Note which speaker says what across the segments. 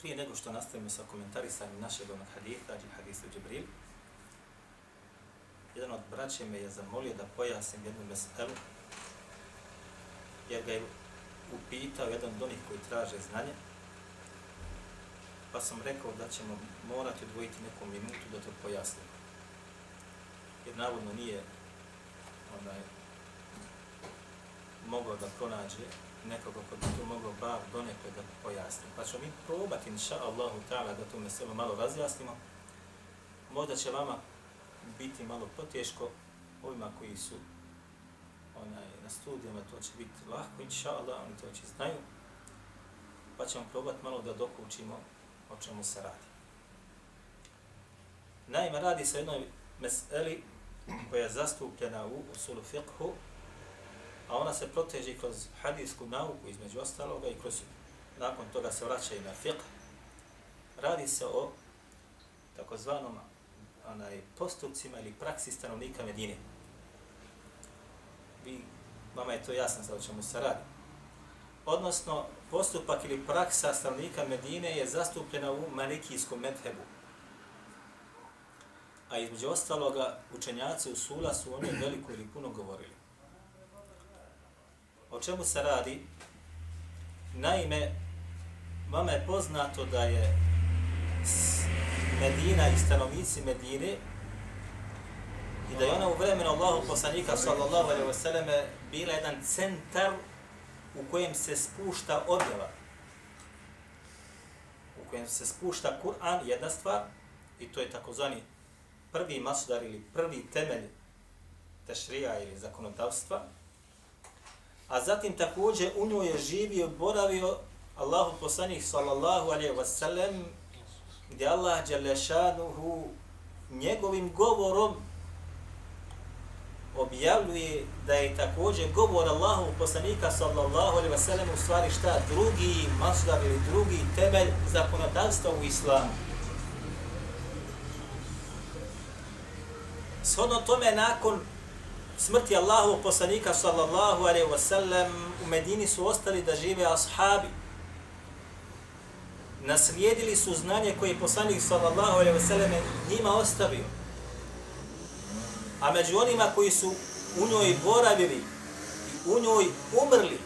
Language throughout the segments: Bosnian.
Speaker 1: Prije nego što nastavimo sa komentarisanjem našeg onog haditha, ili hadisu Džibril, jedan od braće me je zamolio da pojasnim jednu meselu, jer ga je upitao jedan od onih koji traže znanje, pa sam rekao da ćemo morati odvojiti neku minutu da to pojasnimo. Jer navodno nije onaj, mogao da pronađe nekoga ko bi to moglo bar donekle da pojasni. Pa ćemo mi probati, inša Allahu ta'ala, da tu meselu malo razjasnimo. Možda će vama biti malo poteško, ovima koji su onaj, na studijama, to će biti lahko, inša Allah, oni to će znaju. Pa ćemo probati malo da dokučimo o čemu se radi. Naime, radi se o jednoj meseli koja je zastupljena u usulu fiqhu, a ona se proteže kroz hadijsku nauku između ostaloga i kroz nakon toga se vraća i na fiqh. Radi se o takozvanom onaj, postupcima ili praksi stanovnika Medine. Vi, vama je to jasno za o čemu se radi. Odnosno, postupak ili praksa stanovnika Medine je zastupljena u malikijskom medhebu. A između ostaloga, učenjaci u Sula su o njoj veliko ili puno govorili. O čemu se radi? Naime, vama je poznato da je Medina i stanovnici Medine i da je ona u vremenu Allahu poslanika sallallahu alaihi wa sallame bila jedan centar u kojem se spušta objava U kojem se spušta Kur'an, jedna stvar, i to je takozvani prvi masudar ili prvi temelj tešrija ili zakonodavstva, a zatim također u njoj je živio i boravio Allahu poslanih sallallahu alaihi wa sallam, gdje Allah Đelešanuhu njegovim govorom objavljuje da je također govor Allahu poslanika sallallahu alaihi wa sallam u stvari šta drugi masudar ili drugi temelj zakonodavstva u islamu. Shodno tome nakon smrti Allahovog poslanika sallallahu alaihi wa sallam u Medini su ostali da žive ashabi. Naslijedili su znanje koje je poslanik sallallahu alaihi wa sallam njima ostavio. A među onima koji su u njoj boravili i u njoj umrli,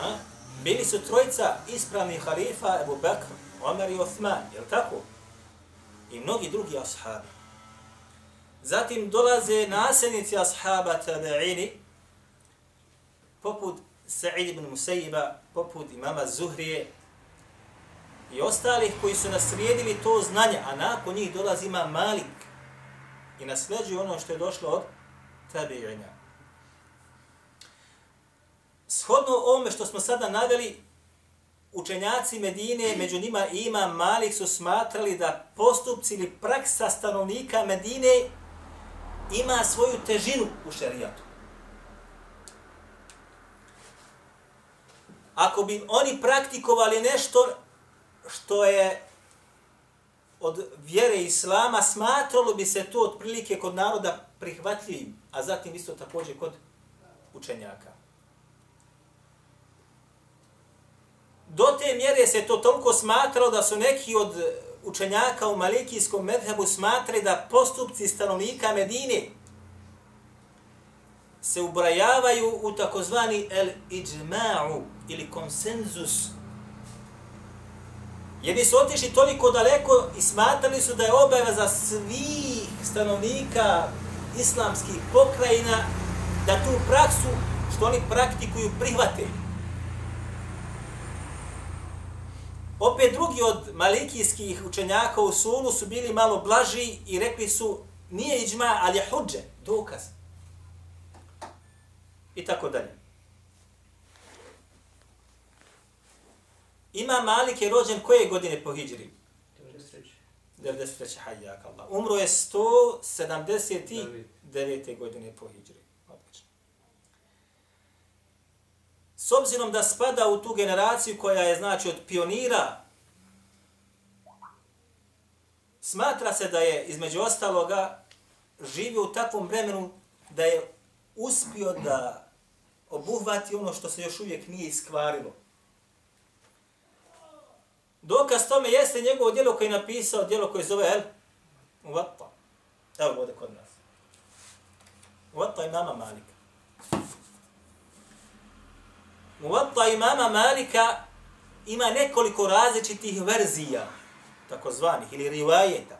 Speaker 1: a, bili su trojica ispravnih halifa Ebu Bekr, Omer i Othman, je tako? I mnogi drugi ashabi. Zatim dolaze nasljednici ashaba tabi'ini, poput Sa'id ibn Musaiba, poput imama Zuhrije i ostalih koji su naslijedili to znanje, a nakon njih dolazi ima Malik i nasljeđuje ono što je došlo od tabi'ina. Shodno ovome što smo sada naveli, učenjaci Medine, među njima ima Malik, su smatrali da postupci ili praksa stanovnika Medine ima svoju težinu u šerijatu. Ako bi oni praktikovali nešto što je od vjere Islama, smatralo bi se to otprilike kod naroda prihvatljivim, a zatim isto također kod učenjaka. Do te mjere se to toliko smatralo da su neki od učenjaka u malikijskom medhebu smatraju da postupci stanovnika Medine se ubrajavaju u takozvani el-iđma'u ili konsenzus. Jer bi su otišli toliko daleko i smatrali su da je obaveza svih stanovnika islamskih pokrajina da tu praksu što oni praktikuju prihvatili. Opet drugi od malikijskih učenjaka u Sulu su bili malo blaži i rekli su nije iđma, ali je huđe, dokaz. I tako dalje. Ima Malik je rođen koje godine po hijđri?
Speaker 2: 93.
Speaker 1: 93. hajjak Allah. Umro je 179. godine po hijđri. S obzirom da spada u tu generaciju koja je znači od pionira, smatra se da je između ostaloga živio u takvom vremenu da je uspio da obuhvati ono što se još uvijek nije iskvarilo. Dokaz tome jeste njegovo djelo koje je napisao, djelo koje zove El Uvatta. Evo ovdje kod nas. Uvatta imama Malika. Muvatta imama Malika ima nekoliko različitih verzija, takozvanih, ili rivajeta.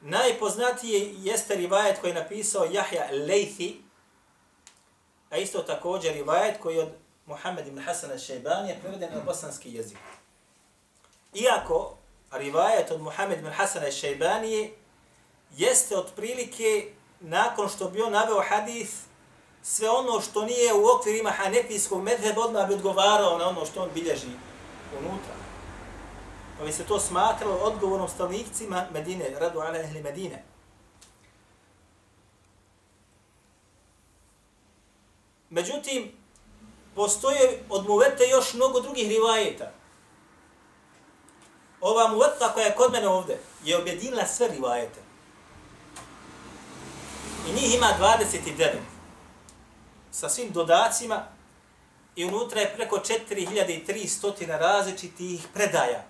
Speaker 1: Najpoznatiji jeste rivajet koji je napisao Jahja Lejthi, a isto također rivajet koji je od Muhammed ibn Hasan al-Shaybani je preveden na bosanski jezik. Iako rivajet od Muhammed ibn Hasan al-Shaybani jeste otprilike nakon što bi on naveo hadith sve ono što nije u okvirima hanefijskog medheba odmah bi odgovarao na ono što on bilježi unutra. Pa bi se to smatralo odgovorom stanovnicima Medine, radu ala ehli Medine. Međutim, postoje od muvete još mnogo drugih rivajeta. Ova muveta koja je kod mene ovde je objedinila sve rivajete. I njih ima 29 sa svim dodacima i unutra je preko 4300 različitih predaja.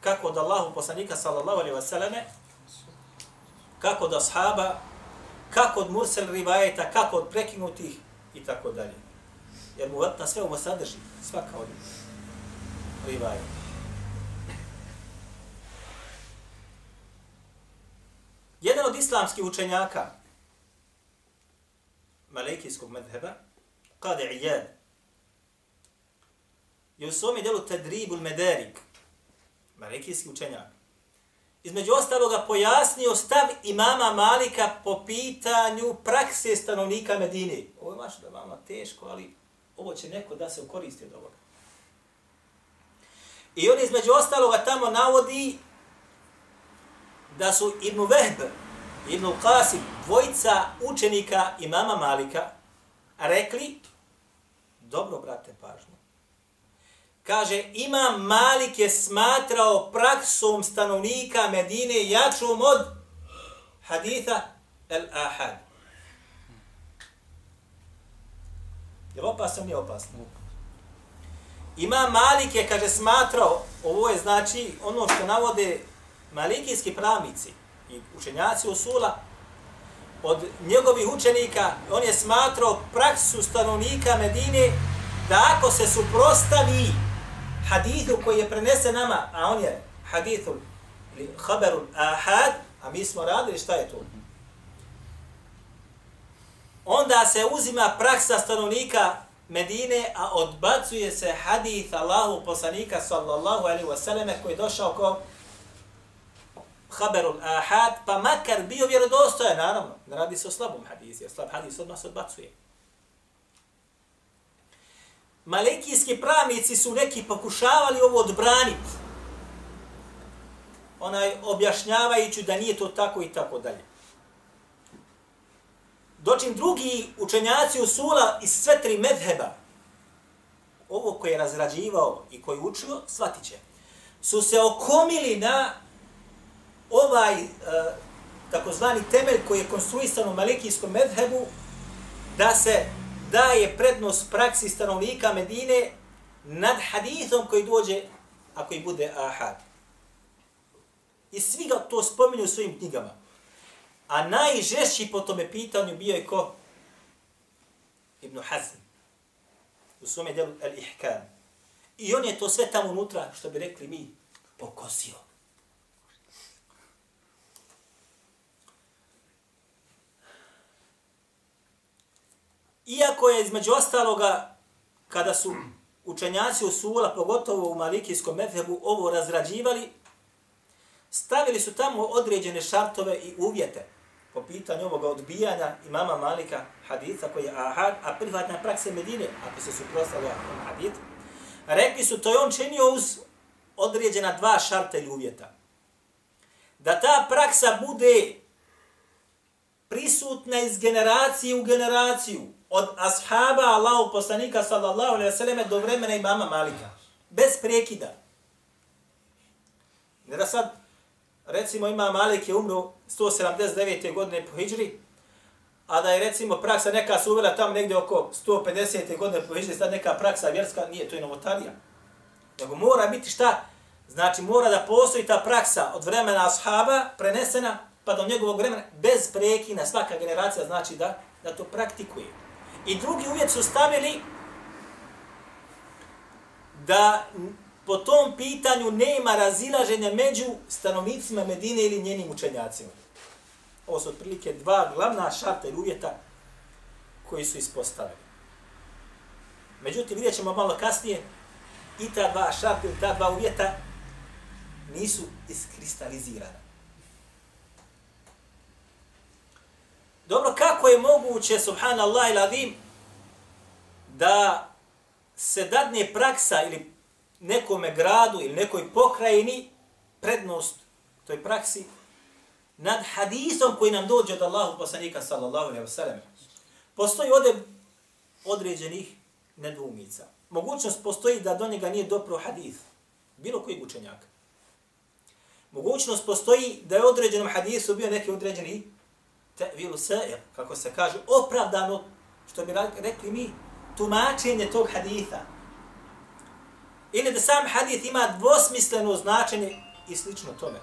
Speaker 1: Kako od Allahu poslanika sallallahu alaihi wasallame, kako od ashaba, kako od mursel rivajeta, kako od prekinutih i tako dalje. Jer mu vatna sve ovo sadrži, svaka od rivajeta. Jedan od islamskih učenjaka, malekijskog medheba, Qadi Iyad, je u svome delu Tadribul Mederik, malekijski učenjak, između ostaloga pojasnio stav imama Malika po pitanju prakse stanovnika Medine. Ovo je maš da vama teško, ali ovo će neko da se ukoristi od ovoga. I on između ostaloga tamo navodi da su Ibn Vehb, Ibn Qasim, dvojica učenika imama Malika, rekli, dobro brate pažnju, kaže, imam Malik je smatrao praksom stanovnika Medine jačom od haditha el-Ahad. Je li opasno ili opasno? Ima Malik je, kaže, smatrao, ovo je znači ono što navode malikijski pravnici i učenjaci Usula, od njegovih učenika, on je smatrao praksu stanovnika Medine da ako se suprostavi hadithu koji je prenesen nama, a on je hadithu ili haberu ahad, a mi smo radili šta je to? Onda se uzima praksa stanovnika Medine, a odbacuje se hadith Allahu poslanika sallallahu alaihi wasallam koji je došao kao haberul ahad, pa makar bio vjerodostojan, naravno, ne radi se o slabom hadisu, jer slab hadis odmah se odbacuje. Malekijski pravnici su neki pokušavali ovo odbraniti, onaj objašnjavajući da nije to tako i tako dalje. Dočim drugi učenjaci usula iz sve tri medheba, ovo koje je razrađivao i koji učio, shvatit će, su se okomili na ovaj uh, takozvani temelj koji je konstruisan u malikijskom medhebu, da se daje prednost praksi stanovnika Medine nad hadithom koji dođe ako i bude ahad. I svi ga to spominju u svojim knjigama. A najžešći po tome pitanju bio je ko? Ibn Hazm. U svome delu Al-Ihkam. I on je to sve tamo unutra, što bi rekli mi, pokosio. Iako je između ostaloga, kada su učenjaci usula, pogotovo u malikijskom medhebu, ovo razrađivali, stavili su tamo određene šartove i uvjete po pitanju ovoga odbijanja imama Malika haditha koji je ahad, a prihvatna prakse Medine, ako se suprostavlja hadith, Rekli su, to je on činio uz određena dva šarta ili uvjeta. Da ta praksa bude prisutna iz generacije u generaciju, od ashaba Allahu poslanika sallallahu alaihi ve selleme do vremena imama Malika. Bez prekida. Ne da sad, recimo ima Malik je umro 179. godine po Hidžri, a da je recimo praksa neka se uvela tamo negdje oko 150. godine po Hidžri, sad neka praksa vjerska, nije, to je novotarija. Nego mora biti šta? Znači mora da postoji ta praksa od vremena ashaba prenesena pa do njegovog vremena bez prekina svaka generacija znači da da to praktikuje. I drugi uvjet su stavili da po tom pitanju nema razilaženja među stanovnicima Medine ili njenim učenjacima. Ovo su otprilike dva glavna šarta ili uvjeta koji su ispostavili. Međutim, vidjet ćemo malo kasnije, i ta dva šarta ili ta dva uvjeta nisu iskristalizirana. Dobro, kako je moguće, subhanallah il adim, da se dadne praksa ili nekome gradu ili nekoj pokrajini prednost toj praksi nad hadisom koji nam dođe od Allahu poslanika sallallahu alaihi ve sellem. Postoji ovdje određenih nedoumica. Mogućnost postoji da do njega nije dopro hadis, bilo koji učenjaka. Mogućnost postoji da je određenom hadisu bio neki određeni tevilu sa'ir, kako se kaže, opravdano, što bi rekli mi, tumačenje tog haditha. Ili da sam hadith ima dvosmisleno značenje i slično tome.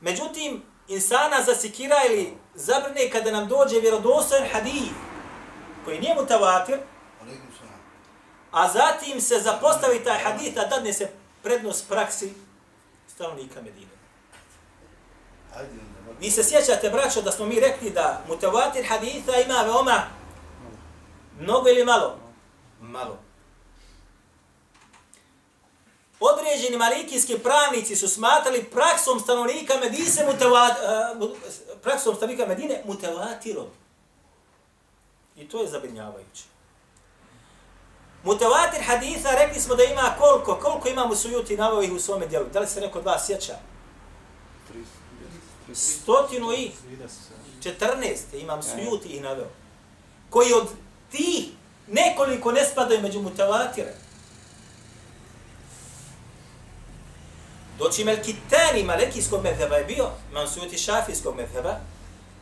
Speaker 1: Međutim, insana zasikira ili zabrne kada nam dođe vjerodostojan hadith koji nije mutavatir, a zatim se zapostavi taj hadith, a dadne se prednost praksi stanovnika Medine. Vi se sjećate, braćo, da smo mi rekli da mutavatir haditha ima veoma mnogo ili malo? Malo. Određeni malikijski pravnici su smatrali praksom stanovnika Medine mutavad, uh, praksom stanovnika Medine mutavatirom. I to je zabrinjavajuće. Mutavatir haditha rekli smo da ima koliko? Koliko imamo sujuti navao ih u svome dijelu? Da li se neko od vas sjeća? Stotinu i 14 imam sujuti ih naveo. Koji od ti nekoliko ne spadaju među mutavatire. Doći Melkitani, malekijskog medheba je bio, imam sujuti šafijskog medheba,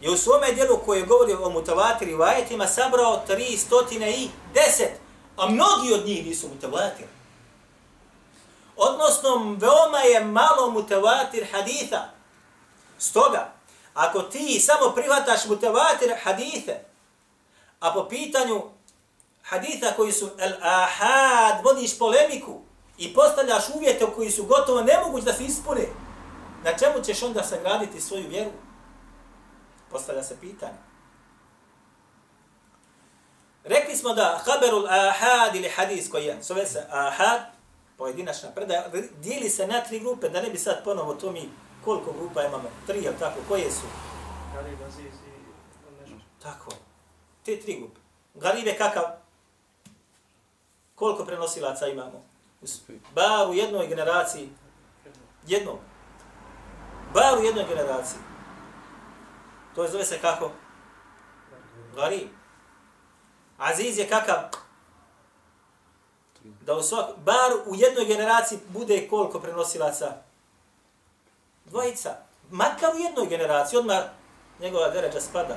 Speaker 1: je u svome dijelu koji govori o mutavatiri vajetima sabrao 310 a mnogi od njih nisu mutavatir. Odnosno, veoma je malo mutavatir haditha. Stoga, ako ti samo prihvataš mutevatir hadithe, a po pitanju haditha koji su el-ahad, vodiš polemiku i postavljaš uvjete koji su gotovo nemogući da se ispune, na čemu ćeš onda sagraditi svoju vjeru? Postavlja se pitanje. Rekli smo da haberul ahad ili hadis koji je, zove se ahad, pojedinačna predaja, dijeli se na tri grupe, da ne bi sad ponovo to mi, koliko grupa imamo, tri, ili tako, koje su?
Speaker 2: Garib, Aziz i nešto.
Speaker 1: Tako, te tri grupe. Garib je kakav? Koliko prenosilaca imamo? Bar u jednoj generaciji, jednom. Bar u jednoj generaciji. To je zove se kako? Garib. Aziz je kakav? Da u svak, bar u jednoj generaciji bude koliko prenosilaca? Dvojica. Makar u jednoj generaciji, odmah njegova deređa spada.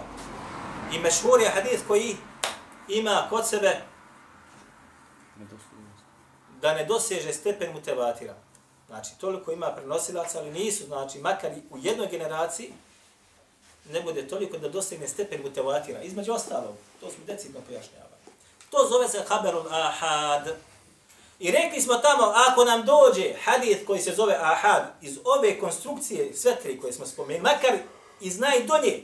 Speaker 1: I mešhur je hadith koji ima kod sebe da ne doseže stepen mutevatira. Znači, toliko ima prenosilaca, ali nisu, znači, makar u jednoj generaciji, ne bude toliko da dosegne stepen mutevatira. Između ostalog, to smo decidno pojašnjavali. To zove se haberun ahad. I rekli smo tamo, ako nam dođe hadith koji se zove ahad iz ove konstrukcije, sve tri koje smo spomenuli, makar iz najdolje,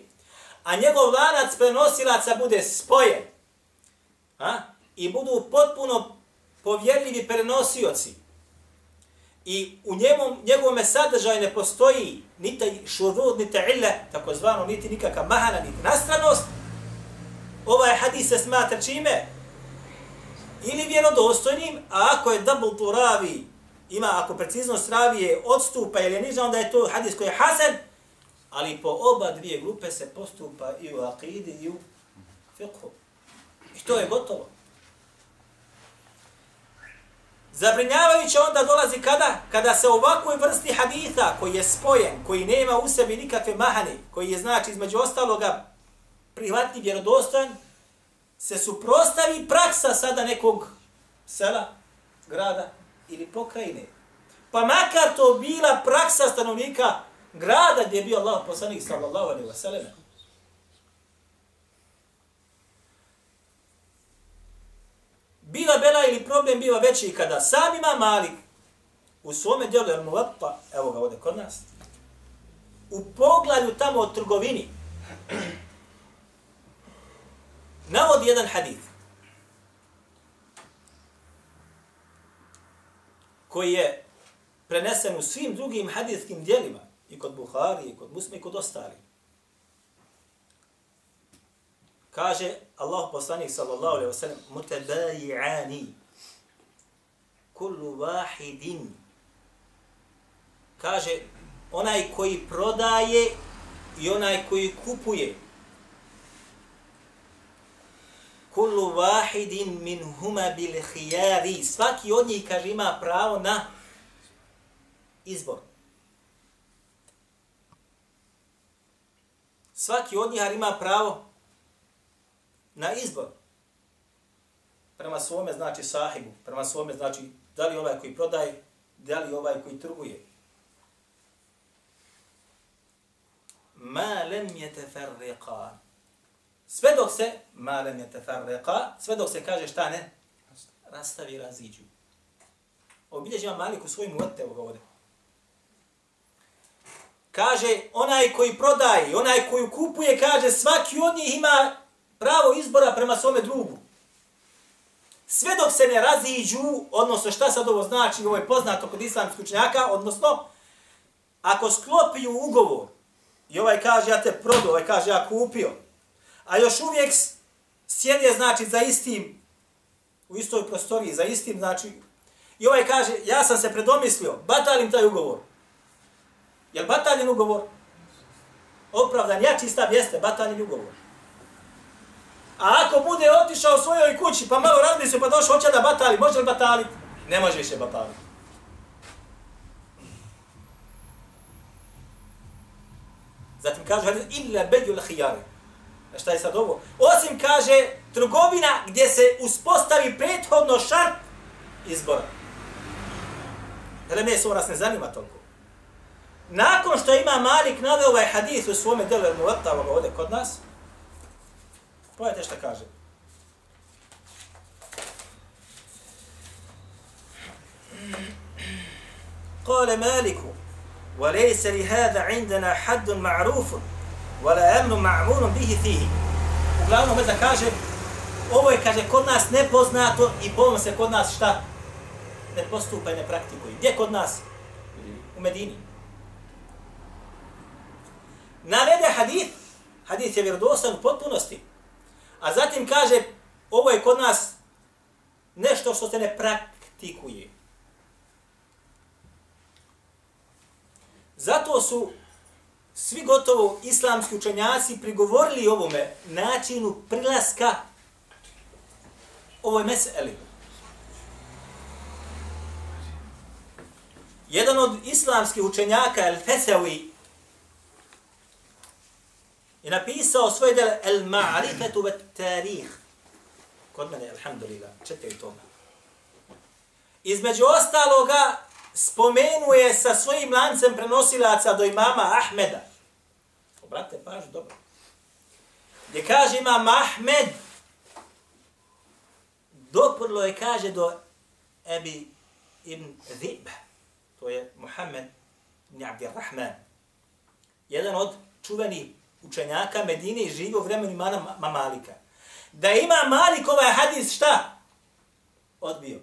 Speaker 1: a njegov lanac prenosilaca bude spojen, a? i budu potpuno povjerljivi prenosioci, i u njemu, njegovome sadržaju ne postoji niti šurud, niti ille, takozvano, niti nikakva mahana, niti nastranost, ovaj hadis se smatra čime? Ili vjerodostojnim, a ako je double to ravi, ima, ako preciznost ravije odstupa ili je niža, onda je to hadis koji je hasan, ali po oba dvije grupe se postupa i u akidi i u fiqhu. I to je gotovo. Zabrinjavajuće onda dolazi kada? Kada se ovakvoj vrsti haditha koji je spojen, koji nema u sebi nikakve mahane, koji je znači između ostaloga prihvatni vjerodostojan, se suprostavi praksa sada nekog sela, grada ili pokrajine. Pa makar to bila praksa stanovnika grada gdje je bio Allah poslanik sallallahu alaihi wa sallam. Bila bela ili problem bila veći kada sam ima Malik u svome djelu El Muwatta, evo ga ovdje kod nas, u poglavlju tamo o trgovini, navodi jedan hadith koji je prenesen u svim drugim hadijskim dijelima, i kod Buhari, i kod Muslima, i kod ostali. Kaže Allah poslanik sallallahu alaihi wa sallam, mutabaji'ani, kullu wahidin. Kaže, onaj koji prodaje i onaj koji kupuje, kullu wahidin min huma bil khiyari. Svaki od njih, kaže, ima pravo na izbor. Svaki od njih ima pravo na izbor. Prema svome znači sahibu, prema svome znači da li ovaj koji prodaje, da li ovaj koji trguje. Ma lem yatafarraqa. Sve dok se, malem je tefarreka, sve dok se kaže šta ne? Rastavi, raziđu. Obilježi vam Malik u svojim uvete ovdje. Kaže, onaj koji prodaje, onaj koji kupuje, kaže, svaki od njih ima pravo izbora prema svome drugu. Sve dok se ne raziđu, odnosno šta sad ovo znači, ovo je poznato kod islamskih učenjaka, odnosno, ako sklopiju ugovor, i ovaj kaže ja te prodao, ovaj kaže ja kupio, a još uvijek sjede, znači, za istim, u istoj prostoriji, za istim, znači, i ovaj kaže, ja sam se predomislio, batalim taj ugovor. Je li bataljen ugovor? Opravdan, ja čista jeste, bataljen ugovor. A ako bude otišao u svojoj kući, pa malo razmislio, pa došao, hoće da batali, može li batali? Ne može više bataliti. Zatim kaže, illa bedju lahijare A šta je sad ovo? Osim kaže, trgovina gdje se uspostavi prethodno šart izbora. Hele, me se nas ne zanima toliko. Nakon što ima Malik naveo ovaj hadis u svome delu, jer mu ovdje kod nas, Pogledajte šta kaže. قال مالك وليس لهذا عندنا حد معروف wala amru ma'murun bihi fihi. Uglavnom da kaže ovo je kaže kod nas nepoznato i bolno se kod nas šta ne postupa i ne praktikuje. Gdje kod nas? U Medini. Navede hadith, hadith je vjerodostan u potpunosti, a zatim kaže ovo je kod nas nešto što se ne praktikuje. Zato su svi gotovo islamski učenjaci prigovorili ovome načinu prilaska ovoj meseli. Jedan od islamskih učenjaka, El-Fesewi, je napisao svoj del El Ma'rifetu ve Tarih. Kod mene, alhamdulillah, četiri toma. Između ostaloga, spomenuje sa svojim lancem prenosilaca do imama Ahmeda. Obrate pažu, dobro. Gdje kaže imam Ahmed, doprlo je, kaže, do Ebi ibn Zib. To je Muhammed ibn Abdirrahman. Jedan od čuvenih učenjaka Medine i živio u vremenu imana Mamalika. Da ima Malik ovaj hadis šta? Odbio.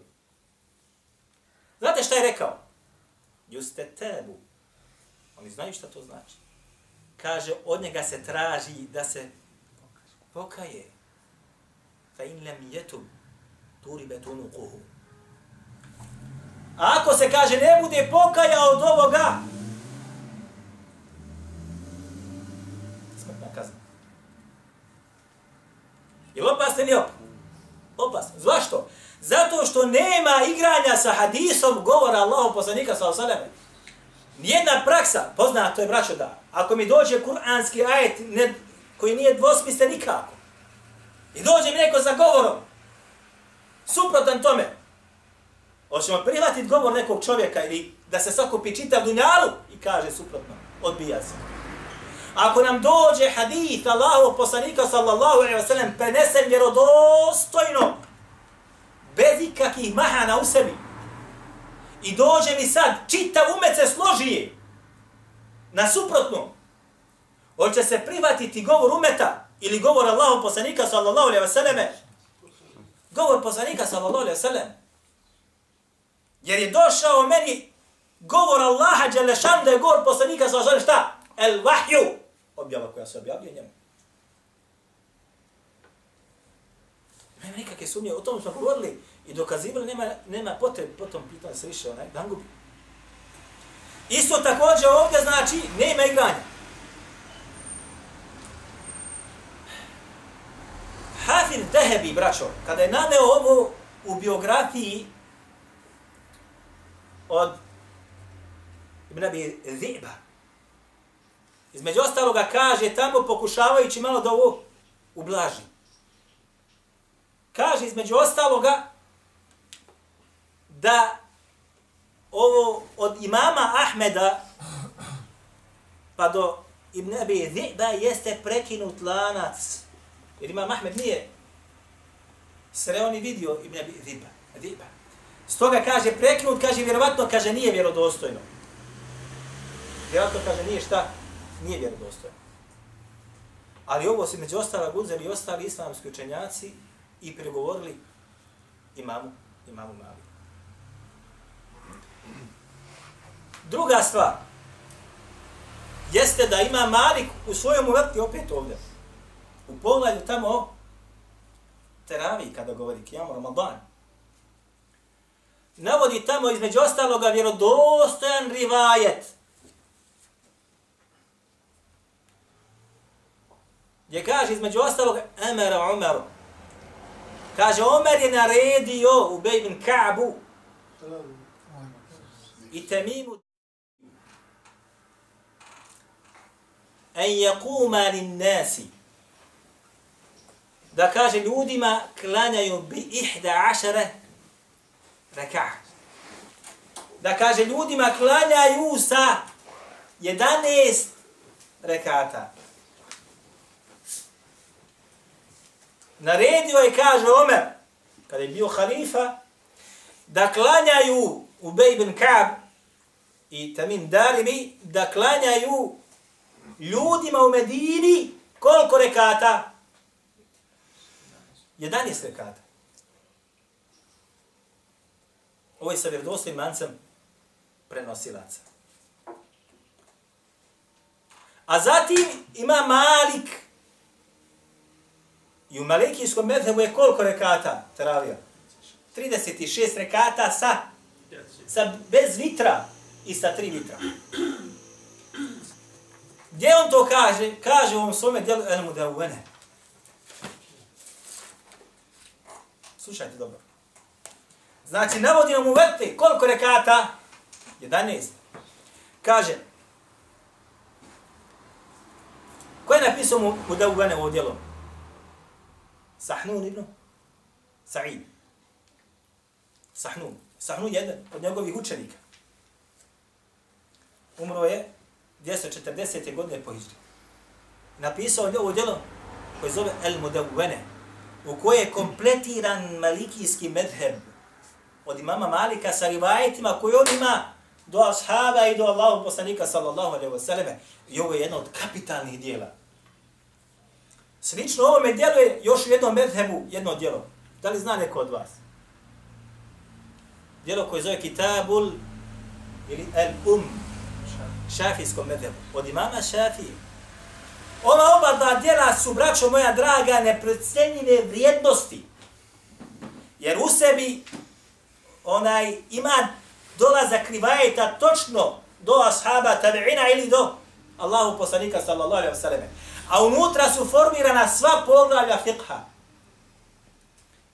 Speaker 1: Znate šta je rekao? Juste tebu. Oni znaju šta to znači. Kaže, od njega se traži da se pokaje. Fa in lem jetub. betunu kuhu. A ako se kaže ne bude pokaja od ovoga, smrtna kazna. Je li opasno ili opasno? Opasno. Zašto? Zato što nema igranja sa hadisom govora Allahu poslanika sa osaleme. Nijedna praksa, poznato je braćo da, ako mi dođe kuranski ajet ne, koji nije dvosmislen nikako, i dođe mi neko sa govorom, suprotan tome, hoćemo prihvatiti govor nekog čovjeka ili da se sakupi čitav dunjalu i kaže suprotno, odbija se. Ako nam dođe hadith Allahu poslanika sallallahu alaihi wa sallam prenesen vjerodostojno, bez ikakvih mahana u sebi, i dođe mi sad, čitav umet se složi na suprotno, hoće se prihvatiti govor umeta ili govor Allahu poslanika sallallahu alaihi ve selleme. govor poslanika sallallahu alaihi ve sallam, jer je došao meni govor Allaha dželle da je govor poslanika sallallahu alaihi ve šta? El vahju, objava koja se objavljuje njemu. Nema nikakve sumnje, o tom smo govorili i dokazivali, nema, nema potrebe po tom pitanju se više onaj dan gubi. Isto također ovdje znači, nema igranja. Hafir Dehebi, braćo, kada je naneo ovo u biografiji od Ibn Abi Ziba, između ostaloga kaže tamo pokušavajući malo da ovo ublaži. Kaže između ostaloga da ovo od imama Ahmeda pa do Ibn Abi Ziba jeste prekinut lanac. Jer imam Ahmed nije sreo ni vidio Ibn Abi Ziba. Ziba. Stoga kaže prekinut, kaže vjerovatno, kaže nije vjerodostojno. Vjerovatno kaže nije šta? Nije vjerodostojno. Ali ovo se među ostala uzeli i ostali islamski učenjaci i pregovorili imamu, imamu Mali. Druga stvar, jeste da ima Malik u svojom uvrti opet ovdje. U pogledu tamo teravi kada govori Kijamu Ramadan. Navodi tamo između ostaloga vjerodostojan rivajet. Gdje kaže između ostaloga Emera Umeru. Kaže, Omer je naredio u Bejbin Ka'bu i Temimu en jakuma lin nasi da kaže ljudima klanjaju bi ihda ašare raka. Da kaže ljudima klanjaju sa 11 rekata. Naredio je, kaže Omer, kada je bio halifa, da klanjaju Ubej ibn Ka'b i Tamim Darimi, da klanjaju ljudima u Medini koliko rekata? 11 rekata. Ovo je sa vjerodostojnim mancem prenosilaca. A zatim ima Malik. I u Malikijskom medhebu je koliko rekata teravija? 36 rekata sa, sa bez vitra i sa tri vitra. Gdje on to kaže? Kaže u ovom svome dijelu El Mudawene. Slušajte dobro. Znači, navodi nam u vrti koliko rekata? 11. Kaže, ko je napisao mu Mudawene ovo dijelo? Sahnun ibn Sa'id. Sahnun. Sahnun je jedan od njegovih učenika. Umro je 240. godine po Hidri. Napisao je ovo djelo koje zove El Mudawwene, u koje je kompletiran malikijski medheb od imama Malika sa rivajetima koje on ima do ashaba i do Allahu poslanika sallallahu alaihi wa sallam. I ovo je jedno od kapitalnih dijela. Slično ovome dijelu je još u jednom medhebu jedno djelo. Da li zna neko od vas? Djelo koje zove Kitabul ili El Um, šafijskom medhebu, od imama šafije. Ova oba dva djela su, braćo moja draga, neprecenjene vrijednosti. Jer u sebi onaj ima dolazak rivajeta točno do ashaba tabi'ina ili do Allahu poslanika sallallahu alaihi wa sallam. A unutra su formirana sva poglavlja fiqha.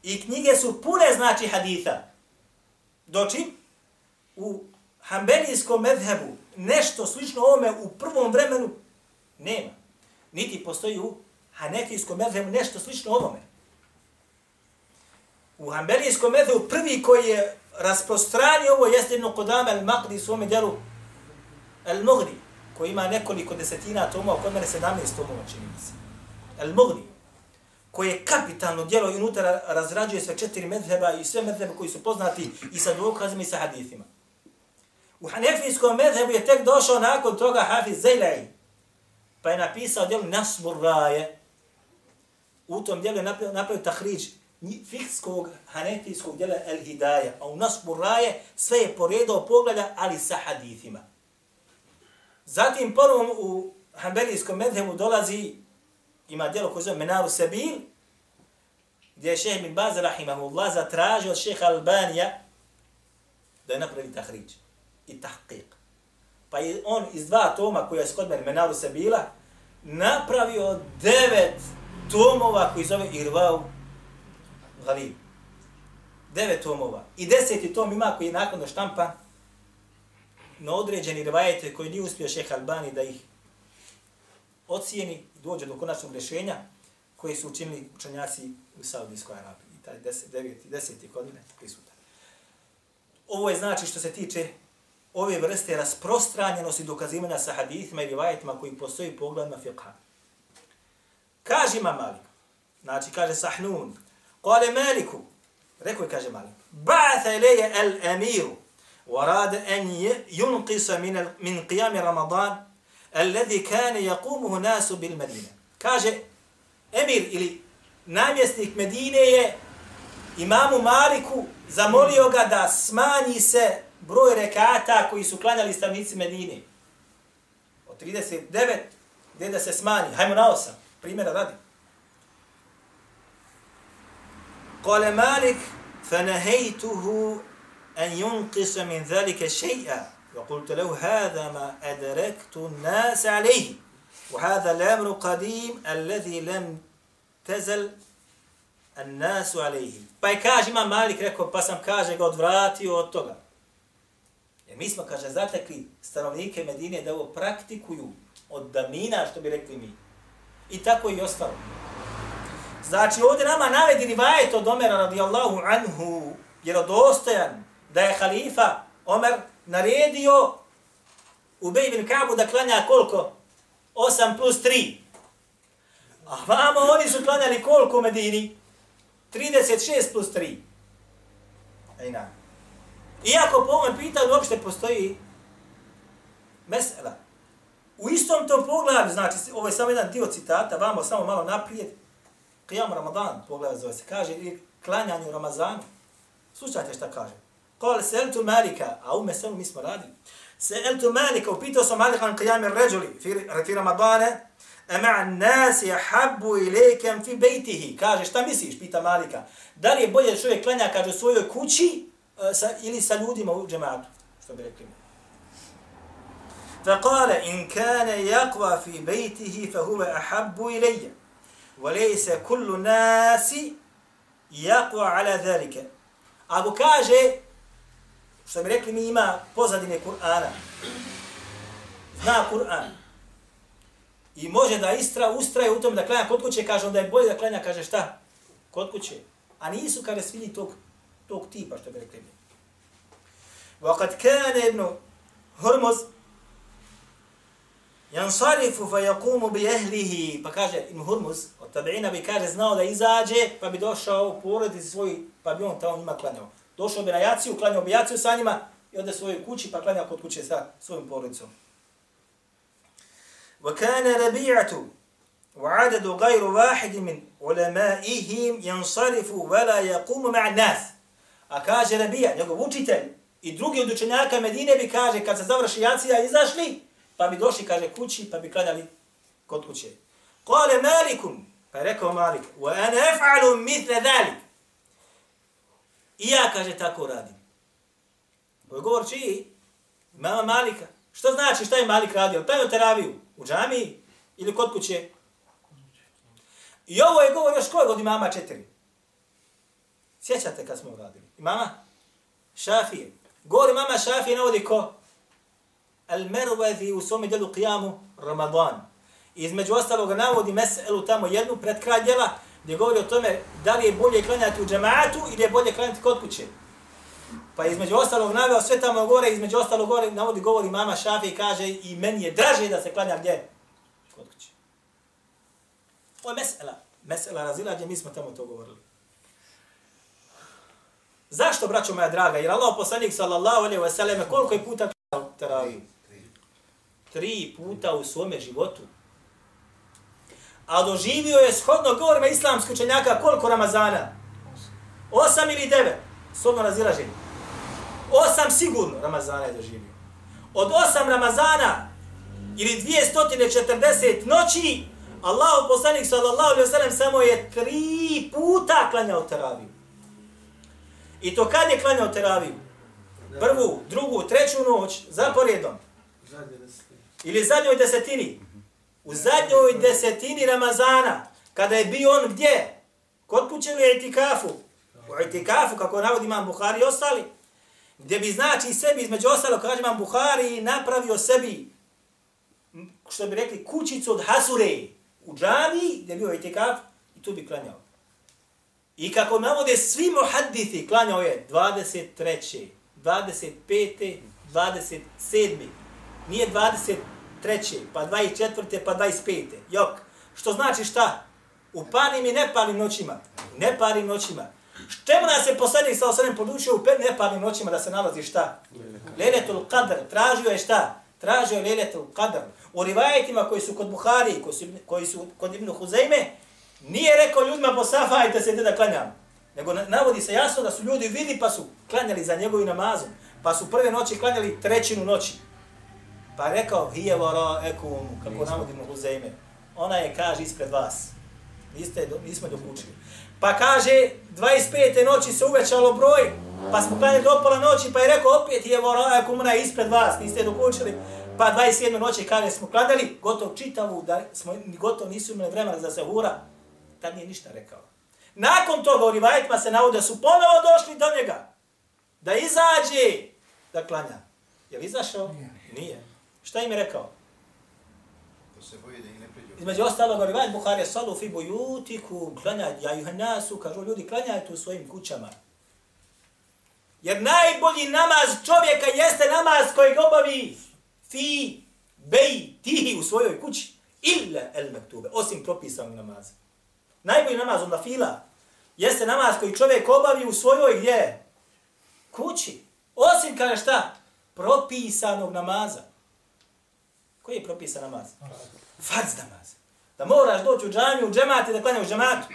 Speaker 1: I knjige su pune znači haditha. Doći u hambelijskom medhebu nešto slično ovome u prvom vremenu nema. Niti postoji u hanefijskom medhebu nešto slično ovome. U hambelijskom medhebu prvi koji je rasprostranio ovo jeste jedno kodame al-Maqdi u svome djelu al-Mughni, koji ima nekoliko desetina tomova, kod mene 17 tomova čini mi se. Al-Mughni, koji je kapitalno djelo i unutra razrađuje sve četiri medheba i sve medhebe koji su poznati i sa dokazima i sa hadithima. U hanefijskom medhebu je tek došao nakon toga Hafiz Zajlai, pa je napisao djelo Nasbur Raje. U tom djelu je napravio, napravio tahriđ fikskog hanefijskog djela El Hidaja, a u Nasbur Raje sve je poredao pogleda, ali sa hadithima. Zatim prvom u hanbelijskom medhemu dolazi, ima djelo koje zove Menaru Sebil, gdje je šeheh bin Baz, rahimahullah, zatražio od šeha Albanija da je napravi tahriđ i tahqiq. Pa je on iz dva toma koja je skod mene Menaru Sebila napravio devet tomova koji zove Irvau Ghalib. Devet tomova. I deseti tom ima koji je nakon štampa na određeni rivajete koji nije uspio šeha Albani da ih ocijeni i dođe do konačnog rješenja koji su učinili učenjaci u Saudijskoj Arabiji. I taj deset, deveti, deseti godine prisutan. Ovo je znači što se tiče ove vrste rasprostranjenosti dokazivanja sa hadithima i rivajetima koji postoji pogledima fiqha. Kaže ima Malik, znači kaže Sahnun, kale Maliku, rekao je kaže Malik, ba'atha ilaje al-amiru, وراد أن ينقص من من قيام رمضان الذي كان يقومه ناس بالمدينة. كاجه أمير ili namjesnik Medine je imamu Maliku zamolio ga da smanji se broj rekata koji su klanjali stavnici Medine. Od 39, gdje da se smanji. Hajmo na osam. Primjera radi. Kale Malik, فنهيته أن ينقص من ذلك شيئا وقلت له هذا ما أدركت الناس عليه وهذا الأمر قديم الذي لم تزل الناس عليه pa je kaže ima Malik rekao pa sam kaže ga odvratio od toga jer mi smo kaže zatekli stanovnike Medine da ovo praktikuju od damina što bi rekli mi i tako i ostalo znači ovdje nama navedi rivajet od Omera radijallahu anhu jer odostojan da je halifa Omer naredio Ubej bin Kabu da klanja koliko? 8 plus 3. A vamo oni su klanjali koliko u Medini? 36 plus 3. Ejna. Iako po ovom pitanju uopšte postoji mesela. U istom tom poglavlju, znači, ovo je samo jedan dio citata, vamo samo malo naprijed, Qiyam Ramadan, pogleda zove se, kaže, ili klanjanje u Ramazanu. Slušajte šta kaže. قال سألت مالك. أو مسألة مسمى رادي سألت مالك. وبيتو بيتو سمالك عن قيام الرجل في في رمضان. أمع الناس يحب إليك في بيته. كاجي شتا ميسيس بيتا مالك. داري بوية شوية كلانيا كاجي سوية كوتشي إلي سالودي مو جماعة فقال إن كان يقوى في بيته فهو أحب إلي. وليس كل الناس يقوى على ذلك. أبو كاجي što mi rekli, mi ima pozadine Kur'ana, zna Kur'an, i može da istra, ustraje u tom da klanja kod kuće, kaže, onda je bolje da klanja, kaže, šta? Kod kuće. A nisu, kaže, svi tog, tog tipa, što bi rekli mi. وقد كان ابن هرمز Jansarifu fa yaqumu bi ahlihi, pa kaže Ibn Hurmuz, od tabiina bi kaže znao da izađe, pa bi došao u porodici svoj, pa bi on tamo njima klanjao. Došao bi na jaciju, klanjao bi jaciju sa njima i ode svojoj kući, pa klanjao kod kuće sa svojim porodicom. وكان ربيعة وعدد غير واحد من علمائهم ينصرف ولا يقوم مع الناس. A kaže Rabija, njegov učitelj i drugi od učenjaka Medine bi kaže kad se završi jacija izašli, pa bi došli, kaže, kući, pa bi klanjali kod kuće. Kale Malikum, pa je rekao Malik, wa ana ef'alu mitle dhalik. I ja, kaže, tako radim. Ovo je govor čiji? Mama Malika. Što znači šta je Malik radio? Pa Klanjao teraviju u džamiji ili kod kuće? I ovo je govor još kojeg od imama četiri. Sjećate kad smo radili? Imama Šafije. Govori mama Šafije navodi ko? Al-Merwazi u svome djelu Qiyamu Ramadan. I između ostalog navodi meselu tamo jednu pred kraj djela gdje govori o tome da li je bolje klanjati u džemaatu ili je bolje klanjati kod kuće. Pa između ostalog naveo sve tamo gore, između ostalog gore navodi govori mama Šafi i kaže i meni je draže da se klanja gdje? Kod kuće. Ovo je mesela. Mesela razilađe, mi smo tamo to govorili. Zašto, braćo moja draga? Jer Allah poslanik sallallahu alaihi wa sallam koliko je puta klanjao teraviju? Tri puta u svome životu. A doživio je shodno govorima islamskog učenjaka koliko Ramazana? Osam ili devet? Shodno razilaženje. Osam sigurno Ramazana je doživio. Od osam Ramazana ili 240 noći, Allah poslanik sallallahu alaihi wa sallam samo je tri puta klanjao teraviju. I to kad je klanjao teraviju? Prvu, drugu, treću noć, zaporedom. Ili zadnjoj desetini. U zadnjoj desetini Ramazana, kada je bio on gdje? Kod kuće ili etikafu? U etikafu, kako navodi imam Buhari i ostali. Gdje bi znači sebi, između ostalo, kaže imam Buhari, napravio sebi, što bi rekli, kućicu od Hasure u džavi, gdje je bio etikaf, i tu bi klanjao. I kako navode svi muhaddithi, klanjao je 23. 25. 27. Nije 23. pa 24. pa 25. Jok. Što znači šta? U parim i neparim noćima. Neparim noćima. Čemu nas je posljednik sa osadem podučio u neparim noćima da se nalazi šta? Leletul qadr. Tražio je šta? Tražio je Leletul qadr. U rivajetima koji su kod Buhari, koji su, koji su kod Ibnu Huzeyme, Nije rekao ljudima posafajte se da klanjam. Nego navodi se jasno da su ljudi vidi pa su klanjali za njegovim namazom. Pa su prve noći klanjali trećinu noći. Pa rekao, hije vara ekum, kako navodi mu Huzeyme. Ona je, kaže, ispred vas. Niste, nismo dok učili. Pa kaže, 25. noći se uvećalo broj, pa smo klanjali do pola noći, pa je rekao, opet je vara ekum, ona je ispred vas, niste dok učili. Pa 27. noći kaže, smo klanjali, gotov čitavu, da smo, gotov nisu imali vremena za se hura, tad nije ništa rekao. Nakon toga u rivajetima se navode su ponovo došli do njega. Da izađe da klanja. Je li izašao? Nije. nije. Šta im je rekao?
Speaker 3: Se boji da ih ne priđe.
Speaker 1: Između ostalog, rivajet Buhari je salu fi bujutiku, klanjaj, ja juhanasu, kažu ljudi, klanjajte u svojim kućama. Jer najbolji namaz čovjeka jeste namaz koji obavi fi bej tihi u svojoj kući. Illa el mektube, osim propisanog namaza. Najbolji namaz onda fila jeste namaz koji čovjek obavi u svojoj gdje? Kući. Osim kada šta? Propisanog namaza. Koji je propisan namaz? Farz namaz. Da moraš doći u džamiju, u džemati, da klanja u džematu.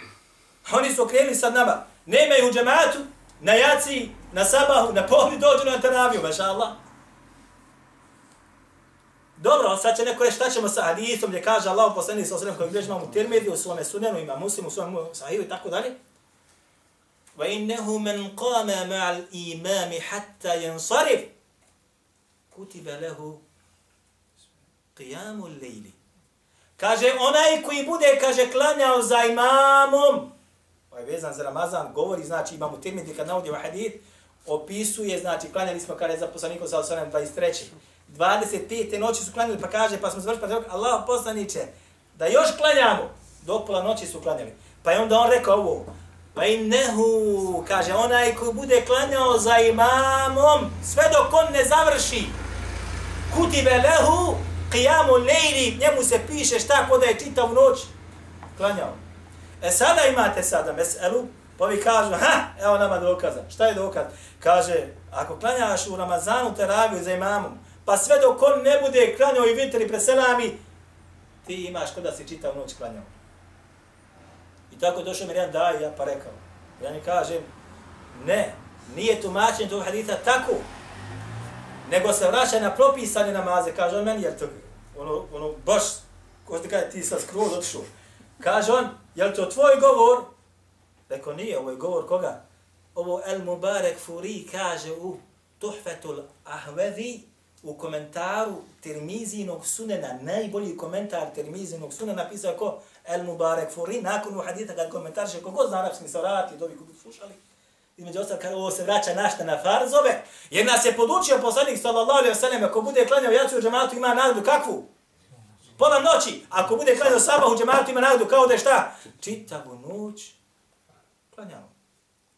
Speaker 1: Oni su okrenuli sad nama. Nemaju u džematu, na jaci, na sabahu, na pohli dođu na teraviju, maša Allah. Dobro, sad će neko reći šta ćemo sa hadisom gdje kaže Allah poslanih sa osrem koji gdje imamo u Tirmidhi, u svome sunenu, ima muslim, u svome sahivu i tako dalje. Wa innehu men qama ma'al imami hatta yansarif kutiba lehu qiyamu lejli. Kaže, onaj koji bude, kaže, klanjao za imamom, ovaj vezan za Ramazan, govori, znači, imamo Tirmidhi kad navodi u hadith, opisuje, znači, klanjali smo kada je za poslanikom sa 23. 25. noći su klanjali, pa kaže, pa smo završili, pa rekao, Allah poslaniće, da još klanjamo, do pola noći su klanjali. Pa je onda on rekao ovo, pa i nehu, kaže, onaj koji bude klanjao za imamom, sve dok on ne završi, kutibe lehu, qiyamu lejli, njemu se piše šta ko da je čitav noć klanjao. E sada imate sada meselu, pa vi kažu, ha, evo nama dokaza. Šta je dokaz? Kaže, ako klanjaš u Ramazanu teraviju za imamom, pa sve dok on ne bude klanjao i vitri preselami, ti imaš kod da si čitav noć klanjao. I tako je došao mi jedan daj, ja pa rekao. Ja mi kažem, ne, nije tumačenje tog haditha tako, nego se vraća na propisane namaze. Kaže on meni, jel to, ono, ono, baš, ko ti kaže, ti sad skroz otišao. Kaže on, jel to tvoj govor? Rekao, nije, ovo je govor koga? ovo El Mubarek Furi kaže u Tuhfetul Ahvevi u komentaru Tirmizinog sunena, najbolji komentar Tirmizinog sunena napisao ko El Mubarek Furi, nakon u hadita kad komentarše, kogo zna arapski se vrati, dobi kogu slušali, između ostalo kada ovo se vraća našta na farzove, jer nas je podučio poslanik sallallahu alaihi wa sallam, ako bude klanjao jaciju u džematu ima nagradu kakvu? Pola noći, ako bude klanjao sabah u džematu ima nagradu kao da je šta? Čitavu noć klanjao.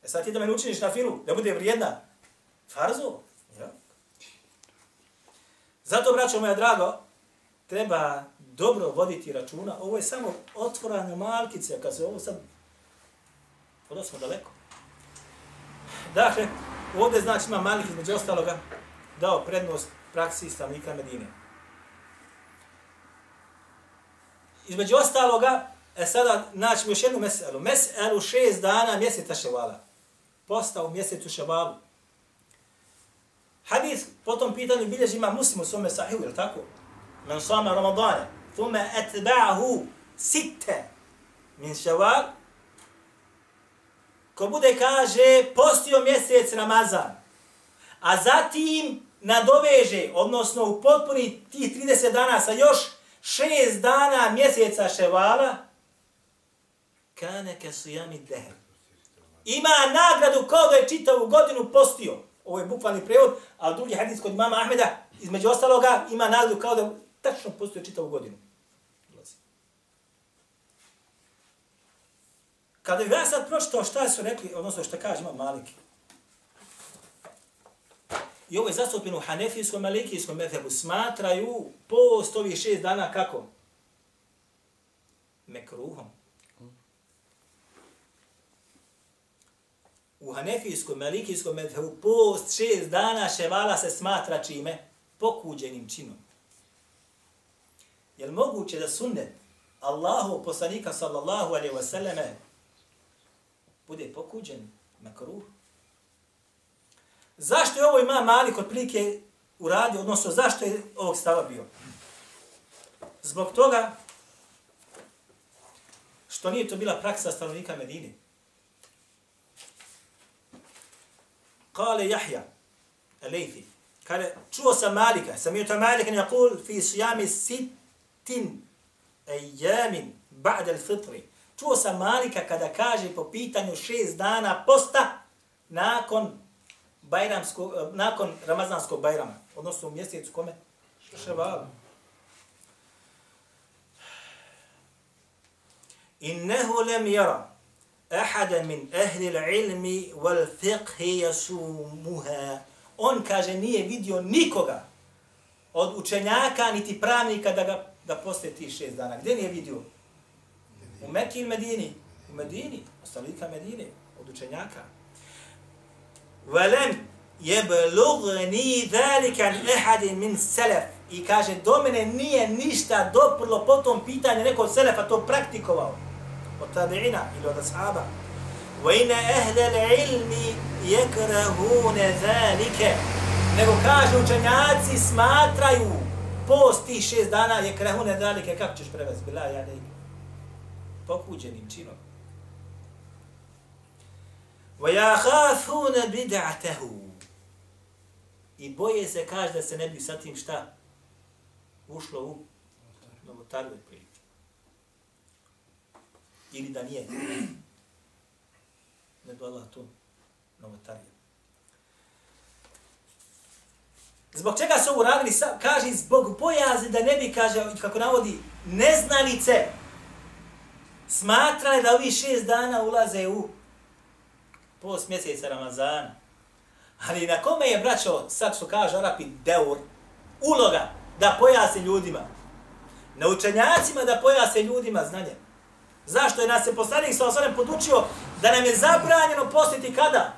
Speaker 1: E sad ti da me učiniš na filu, da bude vrijedna. Farzo. Ja. Zato, braćo moja drago, treba dobro voditi računa. Ovo je samo otvorana malkice, kad se ovo sad... Odo smo daleko. Dakle, ovdje znači ima Malik između ostaloga dao prednost praksi stanovnika Medine. Između ostaloga, e sada naćemo još jednu meselu. Meselu šest dana mjeseca ševala. Postao u mjesecu ševalu. Hadis po tom pitanju bilježi ima muslim u svome sahiju, je li tako? Men sama Ramadana. Thume etba'ahu sitte min ševal. Ko bude kaže postio mjesec Ramazan, a zatim nadoveže, odnosno u potpuni tih 30 dana sa još 6 dana mjeseca ševala, kane ke sujami deher. Ima nagradu kao da je čitavu godinu postio. Ovo je bukvalni prevod, a drugi hadis kod mama Ahmeda, između ostaloga, ima nagradu kao da tačno postio čitavu godinu. Kada bi ja sad pročitao šta su rekli, odnosno šta kaže imam Maliki. I ovo je zastupljeno u Hanefijskom, Malikijskom methebu. Smatraju post ovih šest dana kako? Mekruhom. U Hanefijskom, Malikijskom methebu post šest dana ševala se smatra čime? Pokuđenim činom. Jel moguće da sunnet Allahu poslanika sallallahu alaihi wasallame bude pokuđen na kruh. Zašto je ovo ima Malik otprilike uradio, odnosno zašto je ovog stava bio? Zbog toga što nije to bila praksa stanovnika Medine. Kale Jahja, Alejfi, kale, čuo sam Malika, sam je to Malika ne jakul fi sujami sitin ejamin ba'da al-fitri. Čuo sam Malika kada kaže po pitanju šest dana posta nakon bajramskog, eh, nakon Ramazanskog bajrama, odnosno u mjesecu kome? Ševalu. Innehu lem jara ahada min ahli ilmi wal fiqhi yasumuha. On kaže nije vidio nikoga od učenjaka niti pravnika da ga da poste ti šest dana. Gdje nije vidio? U Mekki ili Medini? U Medini, ostavljika Medine, od učenjaka. Velem jeblugni dhalika an ehadin min selef. I kaže, do mene nije ništa doprlo po tom pitanju neko od selefa to praktikovao. Od tabi'ina ili od ashaba. Wa ina ehle ilmi jekrahune dhalike. Nego kaže, učenjaci smatraju post tih šest dana jekrahune dhalike. Kako ćeš prevesti? Bila ja ne pokuđenim činom. وَيَخَافُونَ بِدَعْتَهُ I boje se, kaže, da se ne bi sa tim šta ušlo u novotariju otprilike. Ili da nije. Ne do Allah tu novotariju. Zbog čega su ovo radili? Kaže, zbog bojazi da ne bi, kaže, kako navodi, neznalice, smatrali da ovi šest dana ulaze u post mjeseca Ramazana. Ali na kome je, braćo, sad što kaže Arapi, deur, uloga da pojasni ljudima? Na učenjacima da pojasni ljudima znanje. Zašto je nas se poslanik sa osvrame podučio da nam je zabranjeno postiti kada?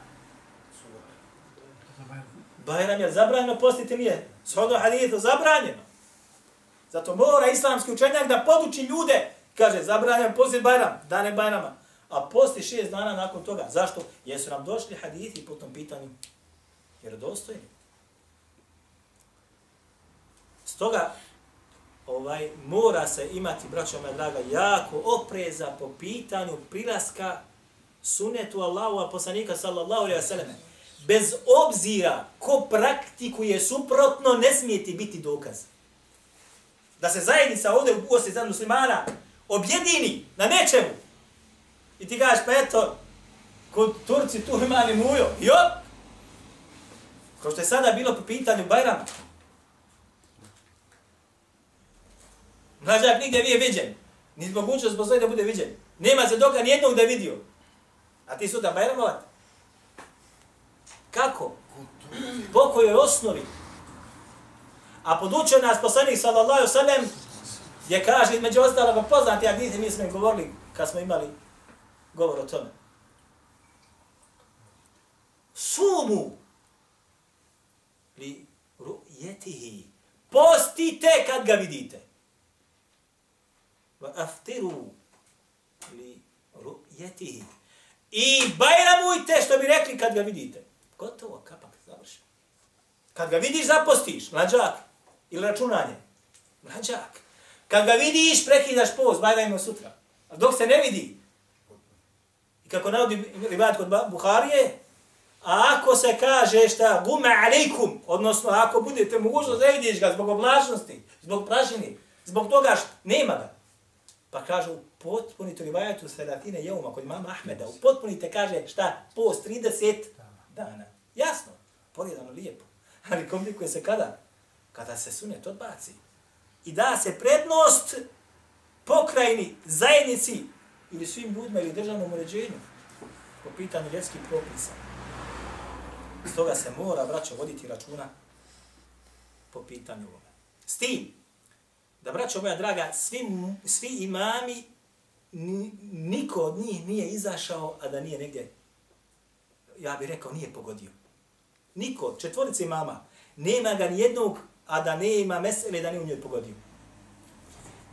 Speaker 1: Bajram je zabranjeno postiti nije. Shodno hadithu zabranjeno. Zato mora islamski učenjak da poduči ljude Kaže, zabranjam posti Bajram, dane Bajrama. A posti šest dana nakon toga. Zašto? Jesu nam došli hadithi po tom pitanju. Jer dostojni. Stoga, ovaj, mora se imati, braćo moja draga, jako opreza po pitanju prilaska sunetu Allahu a poslanika sallallahu alaihi wa sallam, bez obzira ko praktikuje suprotno, ne smije ti biti dokaz. Da se zajednica ovdje u Bosni za muslimana objedini na nečemu. I ti kažeš, pa eto, kod Turci tu ima li mujo. Jop! Kao što je sada bilo po pitanju Bajrama. Mlađak nigdje nije viđen. Ni zbog mogućnost zbog da bude viđen. Nema se doka nijednog da je vidio. A ti sutra Bajramovat? Kako? Po kojoj osnovi? A podučio nas poslanik sallallahu sallam gdje kaže među ostaloga poznati hadisi mi smo im govorili kad smo imali govor o tome. Sumu li ru'jetihi. Postite kad ga vidite. Va aftiru li ru'jetihi. I bajramujte što bi rekli kad ga vidite. Gotovo, kapak, završi. Kad ga vidiš, zapostiš, mlađak. Ili računanje. Mlađak. Kad ga vidiš, prekidaš post, bajrajmo sutra. A dok se ne vidi. I kako navodi ribat kod Buharije, a ako se kaže šta, gume alejkum, odnosno ako budete mogućnost da vidiš ga zbog oblačnosti, zbog pražini, zbog toga što nema ga. Pa kaže, u potpunite rivajetu sedatine jeuma kod mama Ahmeda, potpunite kaže šta, post 30 dana. Jasno, porijedano lijepo. Ali komplikuje se kada? Kada se sunet odbaci. I da se prednost pokrajini, zajednici ili svim ljudima ili državnom uređenju po pitanju vjetskih propisa. Stoga se mora, braćo, voditi računa po pitanju ovome. S tim, da, braćo moja draga, svi, svi imami, niko od njih nije izašao, a da nije negdje, ja bih rekao, nije pogodio. Niko, četvorice imama, nema ga nijednog, a da ne ima mesele da ne u njoj pogodio.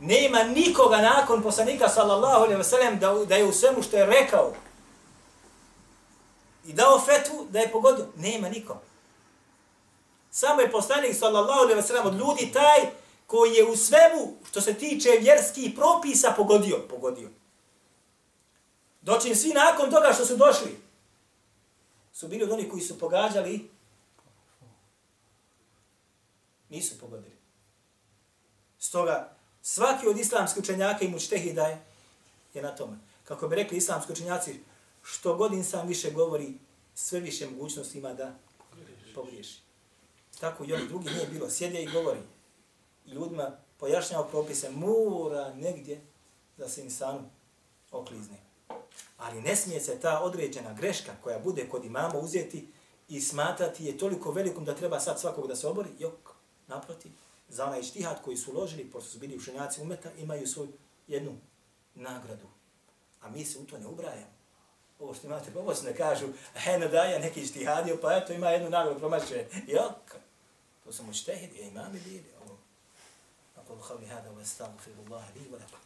Speaker 1: Nema nikoga nakon poslanika, sallallahu alaihi ve sellem da, da je u svemu što je rekao, i dao fetvu da je pogodio. Nema nikom. Samo je poslanik sallallahu alejhi ve sellem od ljudi taj koji je u svemu što se tiče vjerskih propisa pogodio, pogodio. Doći svi nakon toga što su došli su bili od onih koji su pogađali nisu pogodili. Stoga svaki od islamskih učenjaka i mučtehida je, je na tome. Kako bi rekli islamski učenjaci, što god insan više govori, sve više mogućnosti ima da pogriješi. Tako i oni drugi nije bilo. Sjedje i govori. I ljudima pojašnjava propise, mora negdje da se insanu oklizne. Ali ne smije se ta određena greška koja bude kod imama uzeti i smatrati je toliko velikom da treba sad svakog da se obori. Jok, naproti, za onaj štihad koji su uložili, pošto su bili učenjaci umeta, imaju svoju jednu nagradu. A mi se u to ne ubrajamo ovo što imate, pa ovo se ne kažu, eno daje neki štihadio, pa eto ima jednu nagradu promašće. Jok, to su mučtehidi, imami bili. Ovo. Ako hali hada, wa astaghfirullaha li wa lakum.